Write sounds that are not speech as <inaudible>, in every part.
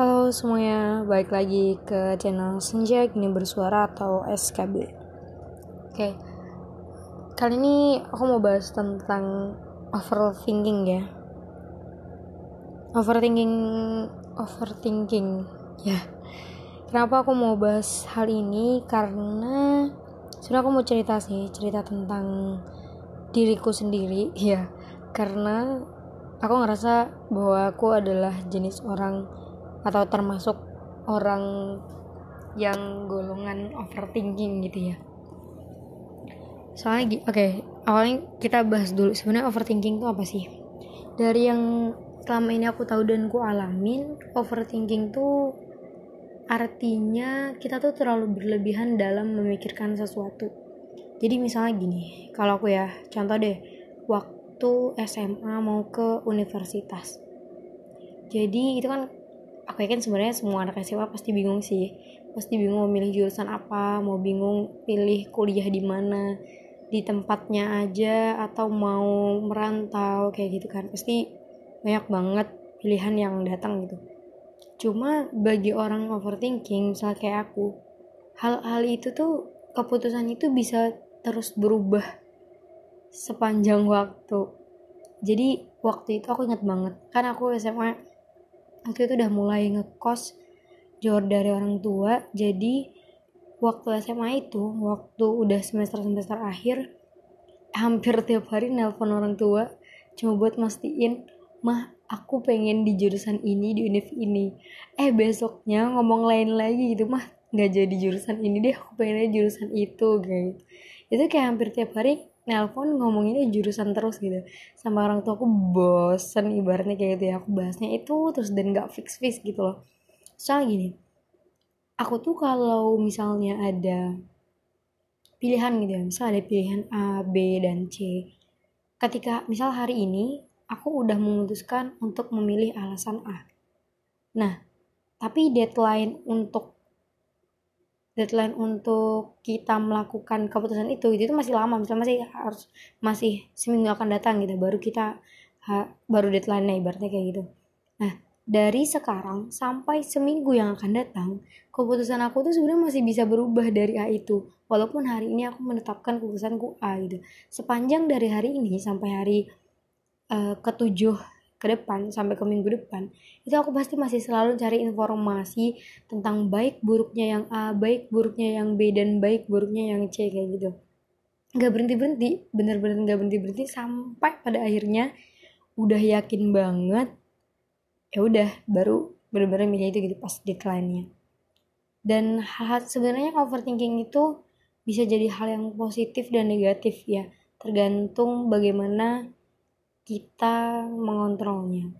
Halo semuanya, balik lagi ke channel Senja Gini Bersuara atau SKB Oke, kali ini aku mau bahas tentang overthinking ya. Overthinking, overthinking. Ya Kenapa aku mau bahas hal ini? Karena sudah aku mau cerita sih, cerita tentang diriku sendiri <laughs> ya. Karena aku ngerasa bahwa aku adalah jenis orang atau termasuk orang yang golongan overthinking gitu ya. Soalnya oke okay, awalnya kita bahas dulu sebenarnya overthinking itu apa sih? Dari yang selama ini aku tahu dan ku alamin overthinking tuh artinya kita tuh terlalu berlebihan dalam memikirkan sesuatu. Jadi misalnya gini kalau aku ya contoh deh waktu SMA mau ke universitas. Jadi itu kan aku yakin sebenarnya semua anak SMA pasti bingung sih. Pasti bingung mau milih jurusan apa mau bingung pilih kuliah di mana di tempatnya aja atau mau merantau kayak gitu kan. Pasti banyak banget pilihan yang datang gitu. Cuma bagi orang overthinking misalnya kayak aku hal-hal itu tuh keputusan itu bisa terus berubah sepanjang waktu. Jadi waktu itu aku ingat banget. Kan aku SMA waktu itu udah mulai ngekos jauh dari orang tua. Jadi waktu SMA itu waktu udah semester semester akhir hampir tiap hari nelpon orang tua cuma buat mastiin mah aku pengen di jurusan ini di univ ini. Eh besoknya ngomong lain lagi gitu mah nggak jadi jurusan ini deh aku pengennya jurusan itu gitu. Itu kayak hampir tiap hari nelpon ngomonginnya jurusan terus gitu. Sama orang tua aku bosen ibaratnya kayak gitu ya. Aku bahasnya itu terus dan gak fix fix gitu loh. Soalnya gini aku tuh kalau misalnya ada pilihan gitu ya misal ada pilihan A B dan C. Ketika misal hari ini aku udah memutuskan untuk memilih alasan A. Nah tapi deadline untuk deadline untuk kita melakukan keputusan itu itu masih lama misalnya masih harus masih seminggu akan datang gitu baru kita ha, baru deadline-nya ibaratnya kayak gitu. Nah dari sekarang sampai seminggu yang akan datang keputusan aku tuh sebenarnya masih bisa berubah dari A itu. Walaupun hari ini aku menetapkan keputusanku A gitu. Sepanjang dari hari ini sampai hari uh, ketujuh ke depan sampai ke minggu depan. Itu aku pasti masih selalu cari informasi tentang baik buruknya yang A baik buruknya yang B dan baik buruknya yang C kayak gitu. Nggak berhenti berhenti bener-bener nggak berhenti berhenti sampai pada akhirnya udah yakin banget ya udah baru bener-bener milih itu gitu pas deadline-nya. Dan hal sebenarnya overthinking itu bisa jadi hal yang positif dan negatif ya. Tergantung bagaimana kita mengontrolnya.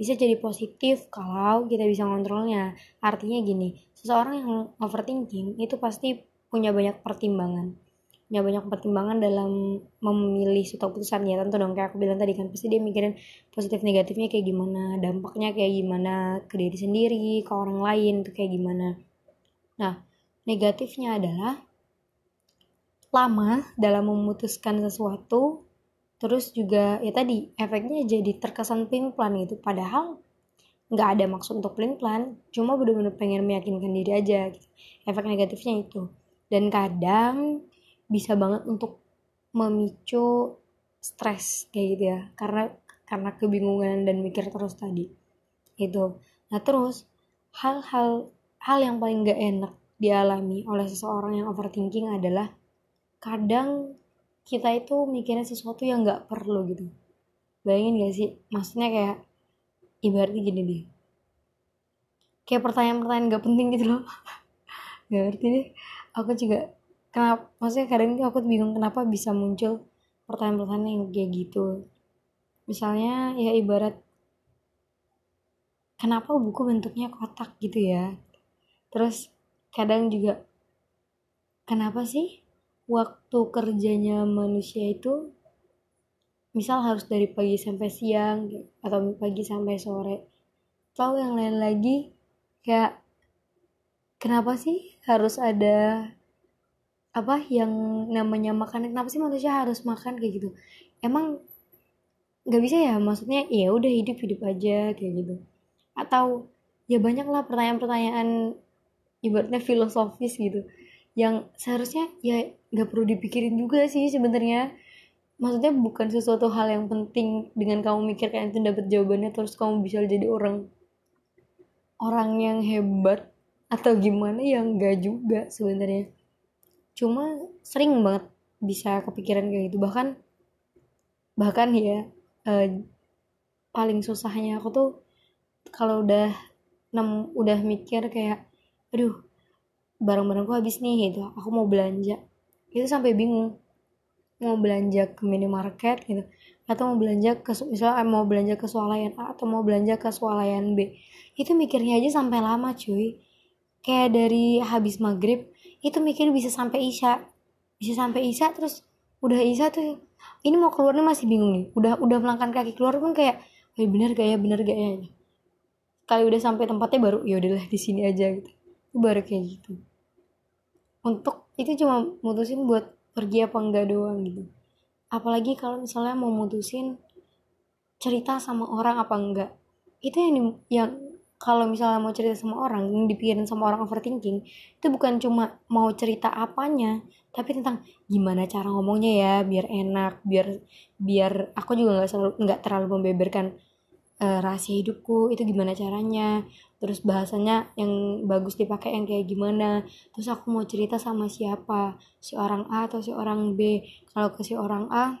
Bisa jadi positif kalau kita bisa mengontrolnya. Artinya gini, seseorang yang overthinking itu pasti punya banyak pertimbangan. Punya banyak pertimbangan dalam memilih suatu keputusan ya tentu dong kayak aku bilang tadi kan pasti dia mikirin positif negatifnya kayak gimana, dampaknya kayak gimana ke diri sendiri, ke orang lain itu kayak gimana. Nah, negatifnya adalah lama dalam memutuskan sesuatu terus juga ya tadi efeknya jadi terkesan plan plan gitu. Padahal nggak ada maksud untuk plan plan. Cuma bener-bener pengen meyakinkan diri aja gitu. efek negatifnya itu. Dan kadang bisa banget untuk memicu stres kayak gitu ya. Karena karena kebingungan dan mikir terus tadi. Itu nah terus hal-hal hal yang paling gak enak dialami oleh seseorang yang overthinking adalah kadang kita itu mikirnya sesuatu yang nggak perlu gitu. Bayangin gak sih? Maksudnya kayak ibaratnya gini deh. Kayak pertanyaan-pertanyaan gak penting gitu loh. <laughs> Gak ngerti deh. Aku juga kenapa maksudnya kadang itu aku bingung kenapa bisa muncul pertanyaan-pertanyaan yang kayak gitu. Misalnya ya ibarat kenapa buku bentuknya kotak gitu ya? Terus kadang juga kenapa sih waktu kerjanya manusia itu misal harus dari pagi sampai siang atau pagi sampai sore. Atau yang lain lagi kayak kenapa sih harus ada apa yang namanya makan kenapa sih manusia harus makan kayak gitu? Emang nggak bisa ya? Maksudnya ya udah hidup hidup aja kayak gitu. Atau ya banyak lah pertanyaan-pertanyaan ibaratnya filosofis gitu yang seharusnya ya nggak perlu dipikirin juga sih sebenarnya. Maksudnya bukan sesuatu hal yang penting dengan kamu mikir kayak itu dapat jawabannya terus kamu bisa jadi orang orang yang hebat atau gimana yang enggak juga sebenarnya. Cuma sering banget bisa kepikiran kayak gitu. Bahkan bahkan ya eh, paling susahnya aku tuh kalau udah nem udah mikir kayak aduh barang-barangku habis nih gitu. Aku mau belanja. Itu sampai bingung. Mau belanja ke minimarket gitu. Atau mau belanja ke misalnya mau belanja ke swalayan A atau mau belanja ke swalayan B. Itu mikirnya aja sampai lama cuy. Kayak dari habis maghrib itu mikir bisa sampai isya. Bisa sampai isya terus udah isya tuh ini mau keluar nih masih bingung nih. Udah udah melangkah kaki keluar pun kayak eh, bener gak ya bener gak ya? Kali udah sampai tempatnya baru ya udahlah di sini aja gitu. Baru kayak gitu untuk itu cuma mutusin buat pergi apa enggak doang gitu. Apalagi kalau misalnya mau mutusin cerita sama orang apa enggak. Itu yang di, yang kalau misalnya mau cerita sama orang yang dipikirin sama orang overthinking itu bukan cuma mau cerita apanya tapi tentang gimana cara ngomongnya ya biar enak biar biar aku juga nggak selalu nggak terlalu membeberkan uh, rahasia hidupku itu gimana caranya? Terus bahasanya yang bagus dipakai yang kayak gimana? Terus aku mau cerita sama siapa? Si orang A atau si orang B? Kalau ke si orang A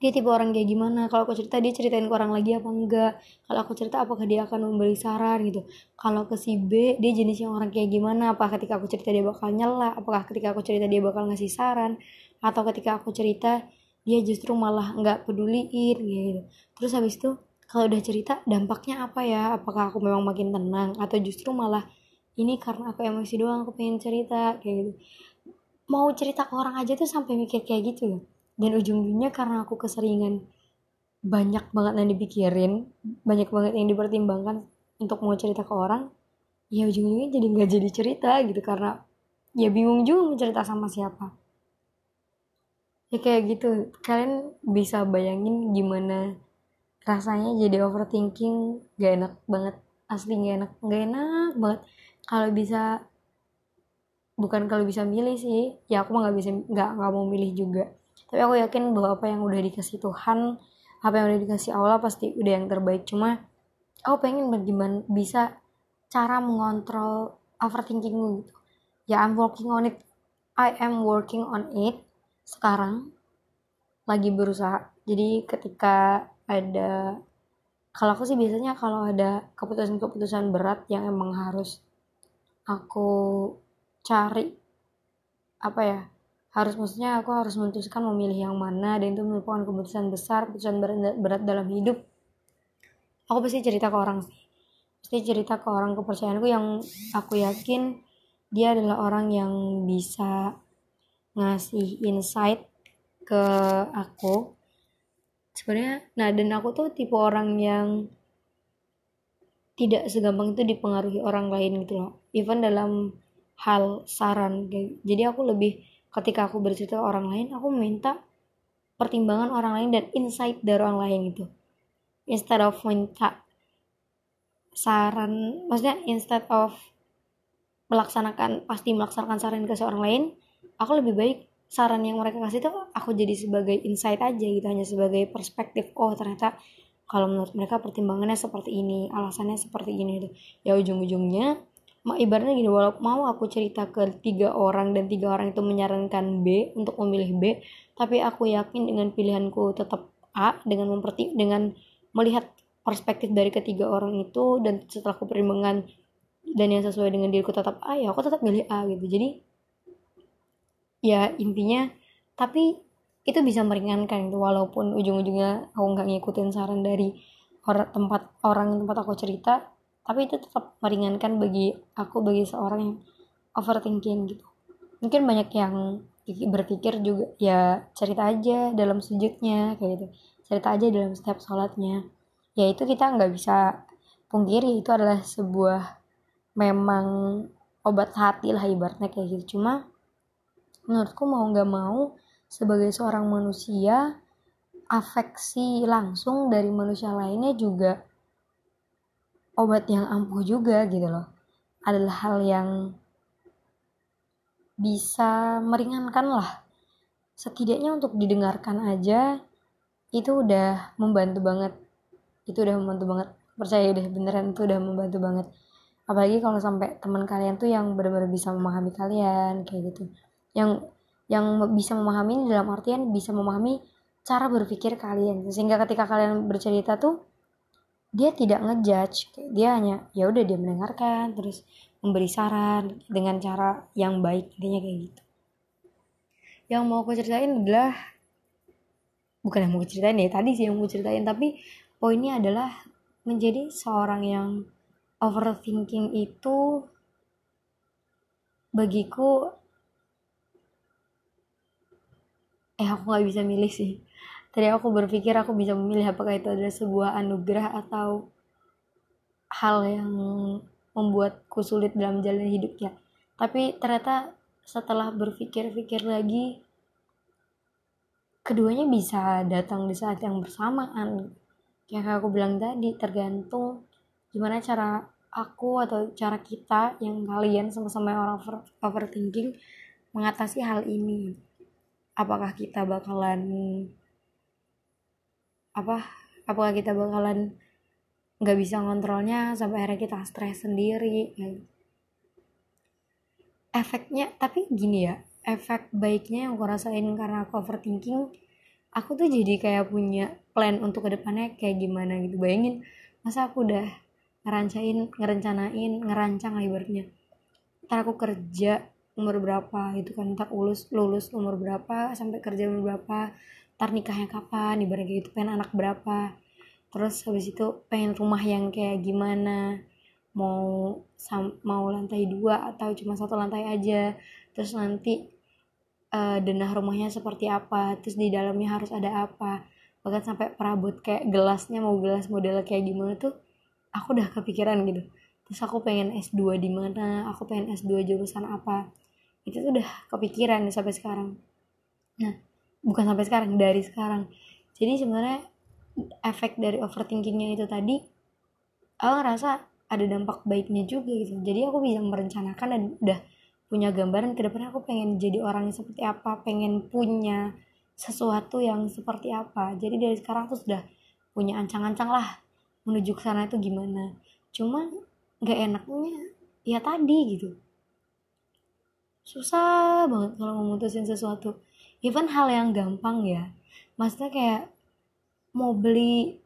dia tipe orang kayak gimana? Kalau aku cerita dia ceritain ke orang lagi apa enggak? Kalau aku cerita apakah dia akan memberi saran gitu? Kalau ke si B dia jenisnya orang kayak gimana? Apa ketika aku cerita dia bakal nyela? Apakah ketika aku cerita dia bakal ngasih saran? Atau ketika aku cerita dia justru malah nggak peduliin gitu. Terus habis itu kalau udah cerita dampaknya apa ya? Apakah aku memang makin tenang? Atau justru malah ini karena aku emosi doang aku pengen cerita kayak gitu. Mau cerita ke orang aja tuh sampai mikir kayak gitu ya. Dan ujung-ujungnya karena aku keseringan banyak banget yang dipikirin banyak banget yang dipertimbangkan untuk mau cerita ke orang ya ujung-ujungnya jadi nggak jadi cerita gitu. Karena ya bingung juga mau cerita sama siapa. Ya kayak gitu. Kalian bisa bayangin gimana rasanya jadi overthinking gak enak banget. Asli gak enak gak enak banget. Kalau bisa bukan kalau bisa milih sih ya aku mah nggak bisa nggak nggak mau milih juga. Tapi aku yakin bahwa apa yang udah dikasih Tuhan apa yang udah dikasih Allah pasti udah yang terbaik. Cuma aku pengen bagaimana bisa cara mengontrol overthinking gitu. Ya I'm working on it. I am working on it sekarang. Lagi berusaha. Jadi ketika ada kalau aku sih biasanya kalau ada keputusan-keputusan berat yang emang harus aku cari apa ya harus maksudnya aku harus memutuskan memilih yang mana dan itu merupakan keputusan besar keputusan berat, berat dalam hidup. Aku pasti cerita ke orang sih. Pasti cerita ke orang kepercayaanku yang aku yakin dia adalah orang yang bisa ngasih insight ke aku sebenarnya nah dan aku tuh tipe orang yang tidak segampang itu dipengaruhi orang lain gitu loh. Even dalam hal saran jadi aku lebih ketika aku bercerita orang lain aku minta pertimbangan orang lain dan insight dari orang lain gitu. Instead of minta saran maksudnya instead of melaksanakan pasti melaksanakan saran ke seorang lain aku lebih baik saran yang mereka kasih tuh aku jadi sebagai insight aja gitu hanya sebagai perspektif oh ternyata kalau menurut mereka pertimbangannya seperti ini alasannya seperti ini gitu. Ya ujung-ujungnya ibaratnya gini walau mau aku cerita ke tiga orang dan tiga orang itu menyarankan B untuk memilih B tapi aku yakin dengan pilihanku tetap A dengan memperti dengan melihat perspektif dari ketiga orang itu dan setelah aku pertimbangan dan yang sesuai dengan diriku tetap A ya aku tetap milih A gitu. Jadi ya intinya tapi itu bisa meringankan itu walaupun ujung-ujungnya aku nggak ngikutin saran dari orang tempat orang tempat aku cerita tapi itu tetap meringankan bagi aku bagi seorang yang overthinking gitu. Mungkin banyak yang berpikir juga ya cerita aja dalam sujudnya kayak gitu. Cerita aja dalam setiap sholatnya. Ya itu kita nggak bisa pungkiri itu adalah sebuah memang obat hati lah ibaratnya kayak gitu. Cuma menurutku mau nggak mau sebagai seorang manusia afeksi langsung dari manusia lainnya juga obat yang ampuh juga gitu loh. Adalah hal yang bisa meringankan lah. Setidaknya untuk didengarkan aja itu udah membantu banget. Itu udah membantu banget. Percaya deh beneran itu udah membantu banget. Apalagi kalau sampai teman kalian tuh yang benar-benar bisa memahami kalian kayak gitu yang yang bisa memahami dalam artian bisa memahami cara berpikir kalian. Sehingga ketika kalian bercerita tuh dia tidak ngejudge. Dia hanya ya udah dia mendengarkan terus memberi saran dengan cara yang baik intinya kayak gitu. Yang mau aku ceritain adalah bukan yang mau aku ceritain ya tadi sih yang mau ceritain tapi poinnya adalah menjadi seorang yang overthinking itu bagiku eh aku nggak bisa milih sih. Tadi aku berpikir aku bisa memilih apakah itu adalah sebuah anugerah atau hal yang membuatku sulit dalam jalan hidupnya. Tapi ternyata setelah berpikir-pikir lagi keduanya bisa datang di saat yang bersamaan. Kayak aku bilang tadi tergantung gimana cara aku atau cara kita yang kalian sama-sama orang over, overthinking mengatasi hal ini apakah kita bakalan apa apakah kita bakalan nggak bisa ngontrolnya sampai akhirnya kita stres sendiri efeknya tapi gini ya efek baiknya yang aku rasain karena aku overthinking aku tuh jadi kayak punya plan untuk ke depannya kayak gimana gitu. Bayangin masa aku udah ngerancain ngerencanain ngerancang ibaratnya. Ntar aku kerja umur berapa itu kan ntar lulus lulus umur berapa sampai kerja umur berapa ntar nikahnya kapan ibaratnya gitu pengen anak berapa. Terus habis itu pengen rumah yang kayak gimana mau sam mau lantai dua atau cuma satu lantai aja. Terus nanti uh, denah rumahnya seperti apa terus di dalamnya harus ada apa. Bahkan sampai perabot kayak gelasnya mau gelas model kayak gimana tuh aku udah kepikiran gitu terus aku pengen S2 di mana aku pengen S2 jurusan apa. Itu tuh udah kepikiran sampai sekarang. Nah bukan sampai sekarang dari sekarang. Jadi sebenarnya efek dari overthinkingnya itu tadi aku ngerasa ada dampak baiknya juga gitu. Jadi aku bisa merencanakan dan udah punya gambaran ke depannya aku pengen jadi orang yang seperti apa pengen punya sesuatu yang seperti apa. Jadi dari sekarang aku sudah punya ancang-ancang lah menuju ke sana itu gimana. Cuma nggak enaknya ya tadi gitu. Susah banget kalau memutusin sesuatu. Even hal yang gampang ya. Maksudnya kayak mau beli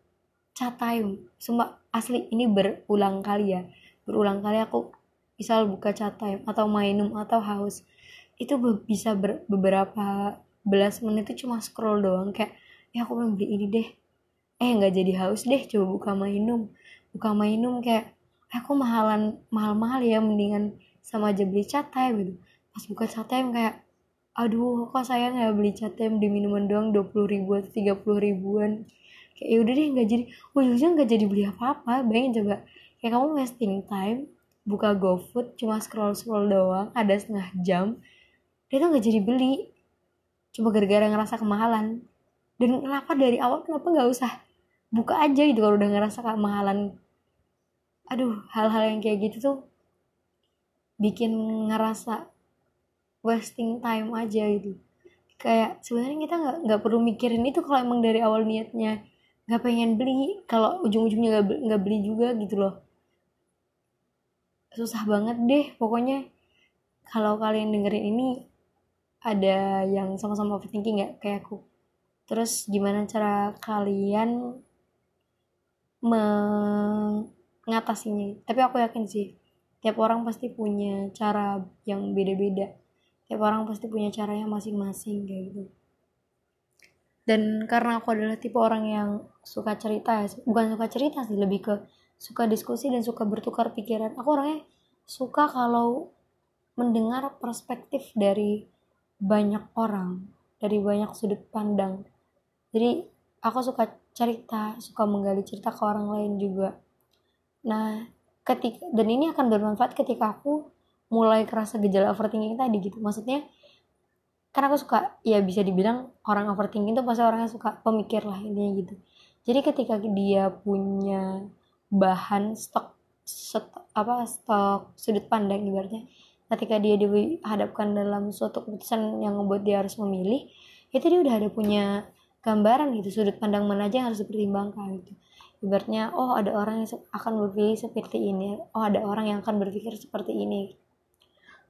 catayum sumpah asli ini berulang kali ya. Berulang kali aku misal buka catayum atau minum atau haus itu bisa ber beberapa belas menit itu cuma scroll doang kayak ya aku mau beli ini deh. Eh nggak jadi haus deh coba buka minum. Buka minum kayak aku mahalan mahal-mahal ya mendingan sama aja beli time gitu. Pas buka cat time kayak aduh kok saya nggak beli cat time di minuman doang dua puluh ribu atau tiga puluh ribuan? Kayak ya udah deh nggak jadi. Ujungnya nggak jadi beli apa-apa bayangin coba. Kayak kamu wasting time buka GoFood cuma scroll scroll doang ada setengah jam dia tuh nggak jadi beli. Cuma gara-gara ngerasa kemahalan. Dan kenapa dari awal kenapa nggak usah buka aja gitu kalau udah ngerasa kemahalan aduh hal-hal yang kayak gitu tuh bikin ngerasa wasting time aja gitu. Kayak sebenarnya kita nggak nggak perlu mikirin itu kalau emang dari awal niatnya nggak pengen beli kalau ujung-ujungnya nggak nggak beli juga gitu loh. Susah banget deh pokoknya. Kalau kalian dengerin ini ada yang sama-sama overthinking ya kayak aku. Terus gimana cara kalian mengatasinya tapi aku yakin sih tiap orang pasti punya cara yang beda-beda. Tiap orang pasti punya caranya masing-masing kayak gitu. Dan karena aku adalah tipe orang yang suka cerita ya bukan suka cerita sih lebih ke suka diskusi dan suka bertukar pikiran. Aku orangnya suka kalau mendengar perspektif dari banyak orang dari banyak sudut pandang. Jadi aku suka cerita suka menggali cerita ke orang lain juga nah ketika dan ini akan bermanfaat ketika aku mulai kerasa gejala overthinking tadi gitu. Maksudnya karena aku suka ya bisa dibilang orang overthinking itu pasti orangnya suka pemikir lah intinya gitu. Jadi ketika dia punya bahan stok set, apa stok sudut pandang ibaratnya ketika dia dihadapkan dalam suatu keputusan yang membuat dia harus memilih itu dia udah ada punya gambaran gitu sudut pandang mana aja yang harus dipertimbangkan gitu ibaratnya oh ada orang yang akan berpikir seperti ini. Oh ada orang yang akan berpikir seperti ini.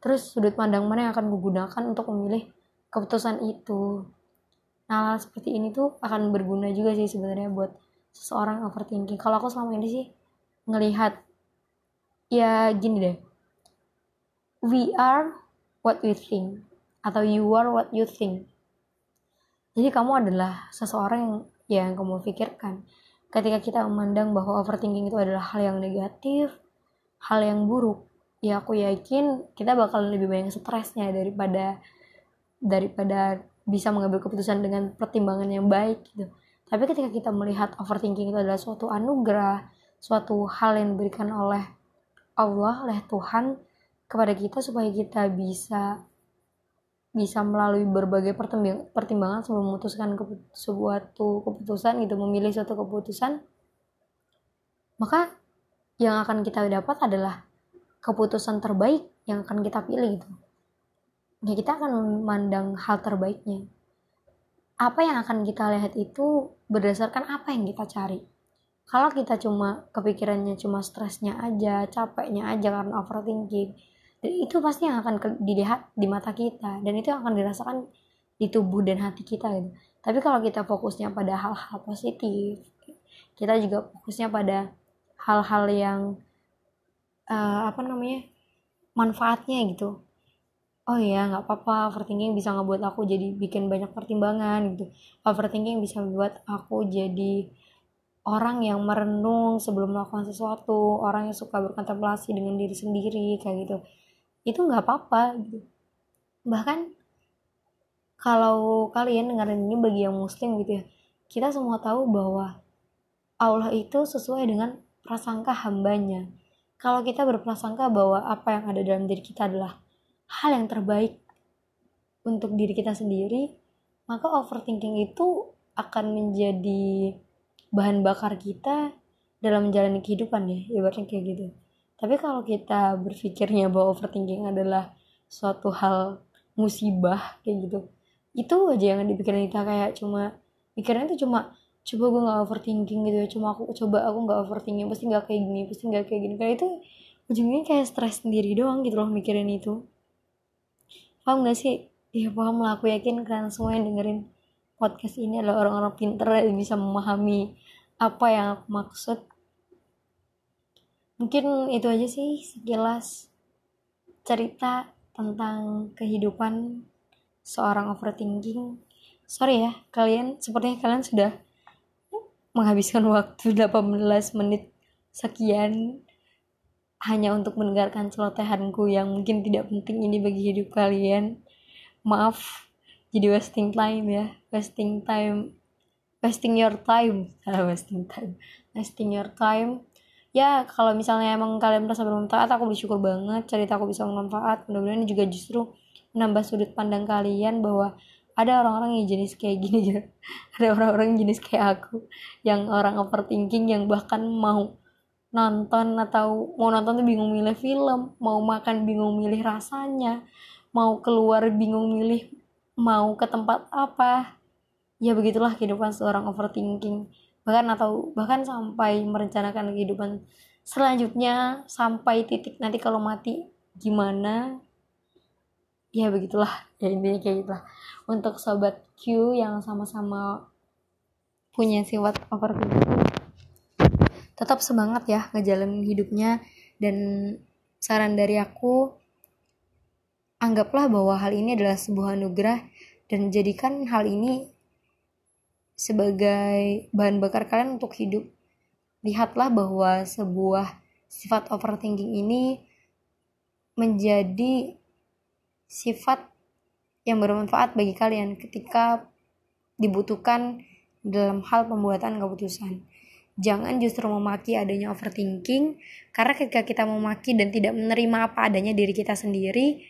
Terus sudut pandang mana yang akan gunakan untuk memilih keputusan itu? Nah seperti ini tuh akan berguna juga sih sebenarnya buat seseorang overthinking. Kalau aku selama ini sih ngelihat ya gini deh. We are what we think atau you are what you think. Jadi kamu adalah seseorang yang yang kamu pikirkan ketika kita memandang bahwa overthinking itu adalah hal yang negatif hal yang buruk ya aku yakin kita bakal lebih banyak stresnya daripada daripada bisa mengambil keputusan dengan pertimbangan yang baik gitu. Tapi ketika kita melihat overthinking itu adalah suatu anugerah suatu hal yang diberikan oleh Allah oleh Tuhan kepada kita supaya kita bisa bisa melalui berbagai pertimbangan sebelum memutuskan sebuah keputusan gitu memilih suatu keputusan maka yang akan kita dapat adalah keputusan terbaik yang akan kita pilih gitu. Ya kita akan memandang hal terbaiknya. Apa yang akan kita lihat itu berdasarkan apa yang kita cari. Kalau kita cuma kepikirannya cuma stresnya aja capeknya aja karena overthinking dan itu pasti yang akan dilihat di mata kita. Dan itu yang akan dirasakan di tubuh dan hati kita gitu. Tapi kalau kita fokusnya pada hal-hal positif kita juga fokusnya pada hal-hal yang uh, apa namanya manfaatnya gitu. Oh iya nggak apa-apa overthinking bisa ngebuat aku jadi bikin banyak pertimbangan gitu. Overthinking bisa membuat aku jadi orang yang merenung sebelum melakukan sesuatu orang yang suka berkontemplasi dengan diri sendiri kayak gitu itu nggak apa-apa gitu. Bahkan kalau kalian dengerin ini bagi yang muslim gitu ya kita semua tahu bahwa Allah itu sesuai dengan prasangka hambanya. Kalau kita berprasangka bahwa apa yang ada dalam diri kita adalah hal yang terbaik untuk diri kita sendiri maka overthinking itu akan menjadi bahan bakar kita dalam menjalani kehidupan ya ibaratnya kayak gitu tapi kalau kita berpikirnya bahwa overthinking adalah suatu hal musibah kayak gitu itu aja yang dipikirin kita kayak cuma pikirannya itu cuma coba gue nggak overthinking gitu ya. Cuma aku coba aku nggak overthinking pasti nggak kayak gini pasti nggak kayak gini. Kayak itu ujungnya kayak stres sendiri doang gitu loh mikirin itu. Paham gak sih? Iya paham lah. Aku yakin kalian semua yang dengerin podcast ini adalah orang-orang pinter yang bisa memahami apa yang aku maksud mungkin itu aja sih sekilas cerita tentang kehidupan seorang overthinking. Sorry ya kalian sepertinya kalian sudah menghabiskan waktu <laughs> 18 menit sekian hanya untuk mendengarkan celotehanku yang mungkin tidak penting ini bagi hidup kalian. Maaf jadi wasting time ya. Wasting time wasting your time. <laughs> Wasting time. Wasting your time ya kalau misalnya emang kalian merasa bermanfaat aku bersyukur banget cerita aku bisa bermanfaat. Mudah-mudahan ini juga justru menambah sudut pandang kalian bahwa ada orang-orang yang jenis kayak gini ya. <laughs> Ada orang-orang jenis kayak aku yang orang overthinking yang bahkan mau nonton atau mau nonton tuh bingung milih film mau makan bingung milih rasanya mau keluar bingung milih mau ke tempat apa. Ya begitulah kehidupan seorang overthinking bahkan atau bahkan sampai merencanakan kehidupan selanjutnya sampai titik nanti kalau mati gimana? Ya begitulah. Ya intinya kayak gitulah. Untuk sobat Q yang sama-sama punya sifat overthinking tetap semangat ya ngejalanin hidupnya. Dan saran dari aku anggaplah bahwa hal ini adalah sebuah anugerah dan jadikan hal ini sebagai bahan bakar kalian untuk hidup. Lihatlah bahwa sebuah sifat overthinking ini menjadi sifat yang bermanfaat bagi kalian ketika dibutuhkan dalam hal pembuatan keputusan. Jangan justru memaki adanya overthinking, karena ketika kita memaki dan tidak menerima apa adanya diri kita sendiri,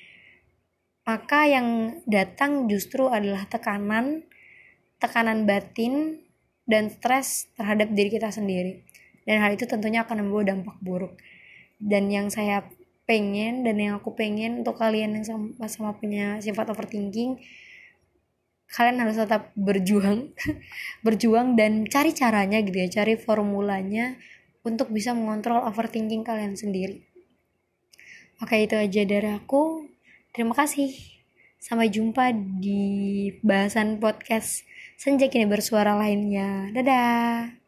maka yang datang justru adalah tekanan tekanan batin dan stres terhadap diri kita sendiri. Dan hal itu tentunya akan membawa dampak buruk. dan yang saya pengen dan yang aku pengen untuk kalian yang sama, sama punya sifat overthinking kalian harus tetap berjuang <laughs> berjuang dan cari caranya gitu ya cari formulanya untuk bisa mengontrol overthinking kalian sendiri oke itu aja dari aku terima kasih sampai jumpa di bahasan podcast senja kini bersuara lainnya. Dadah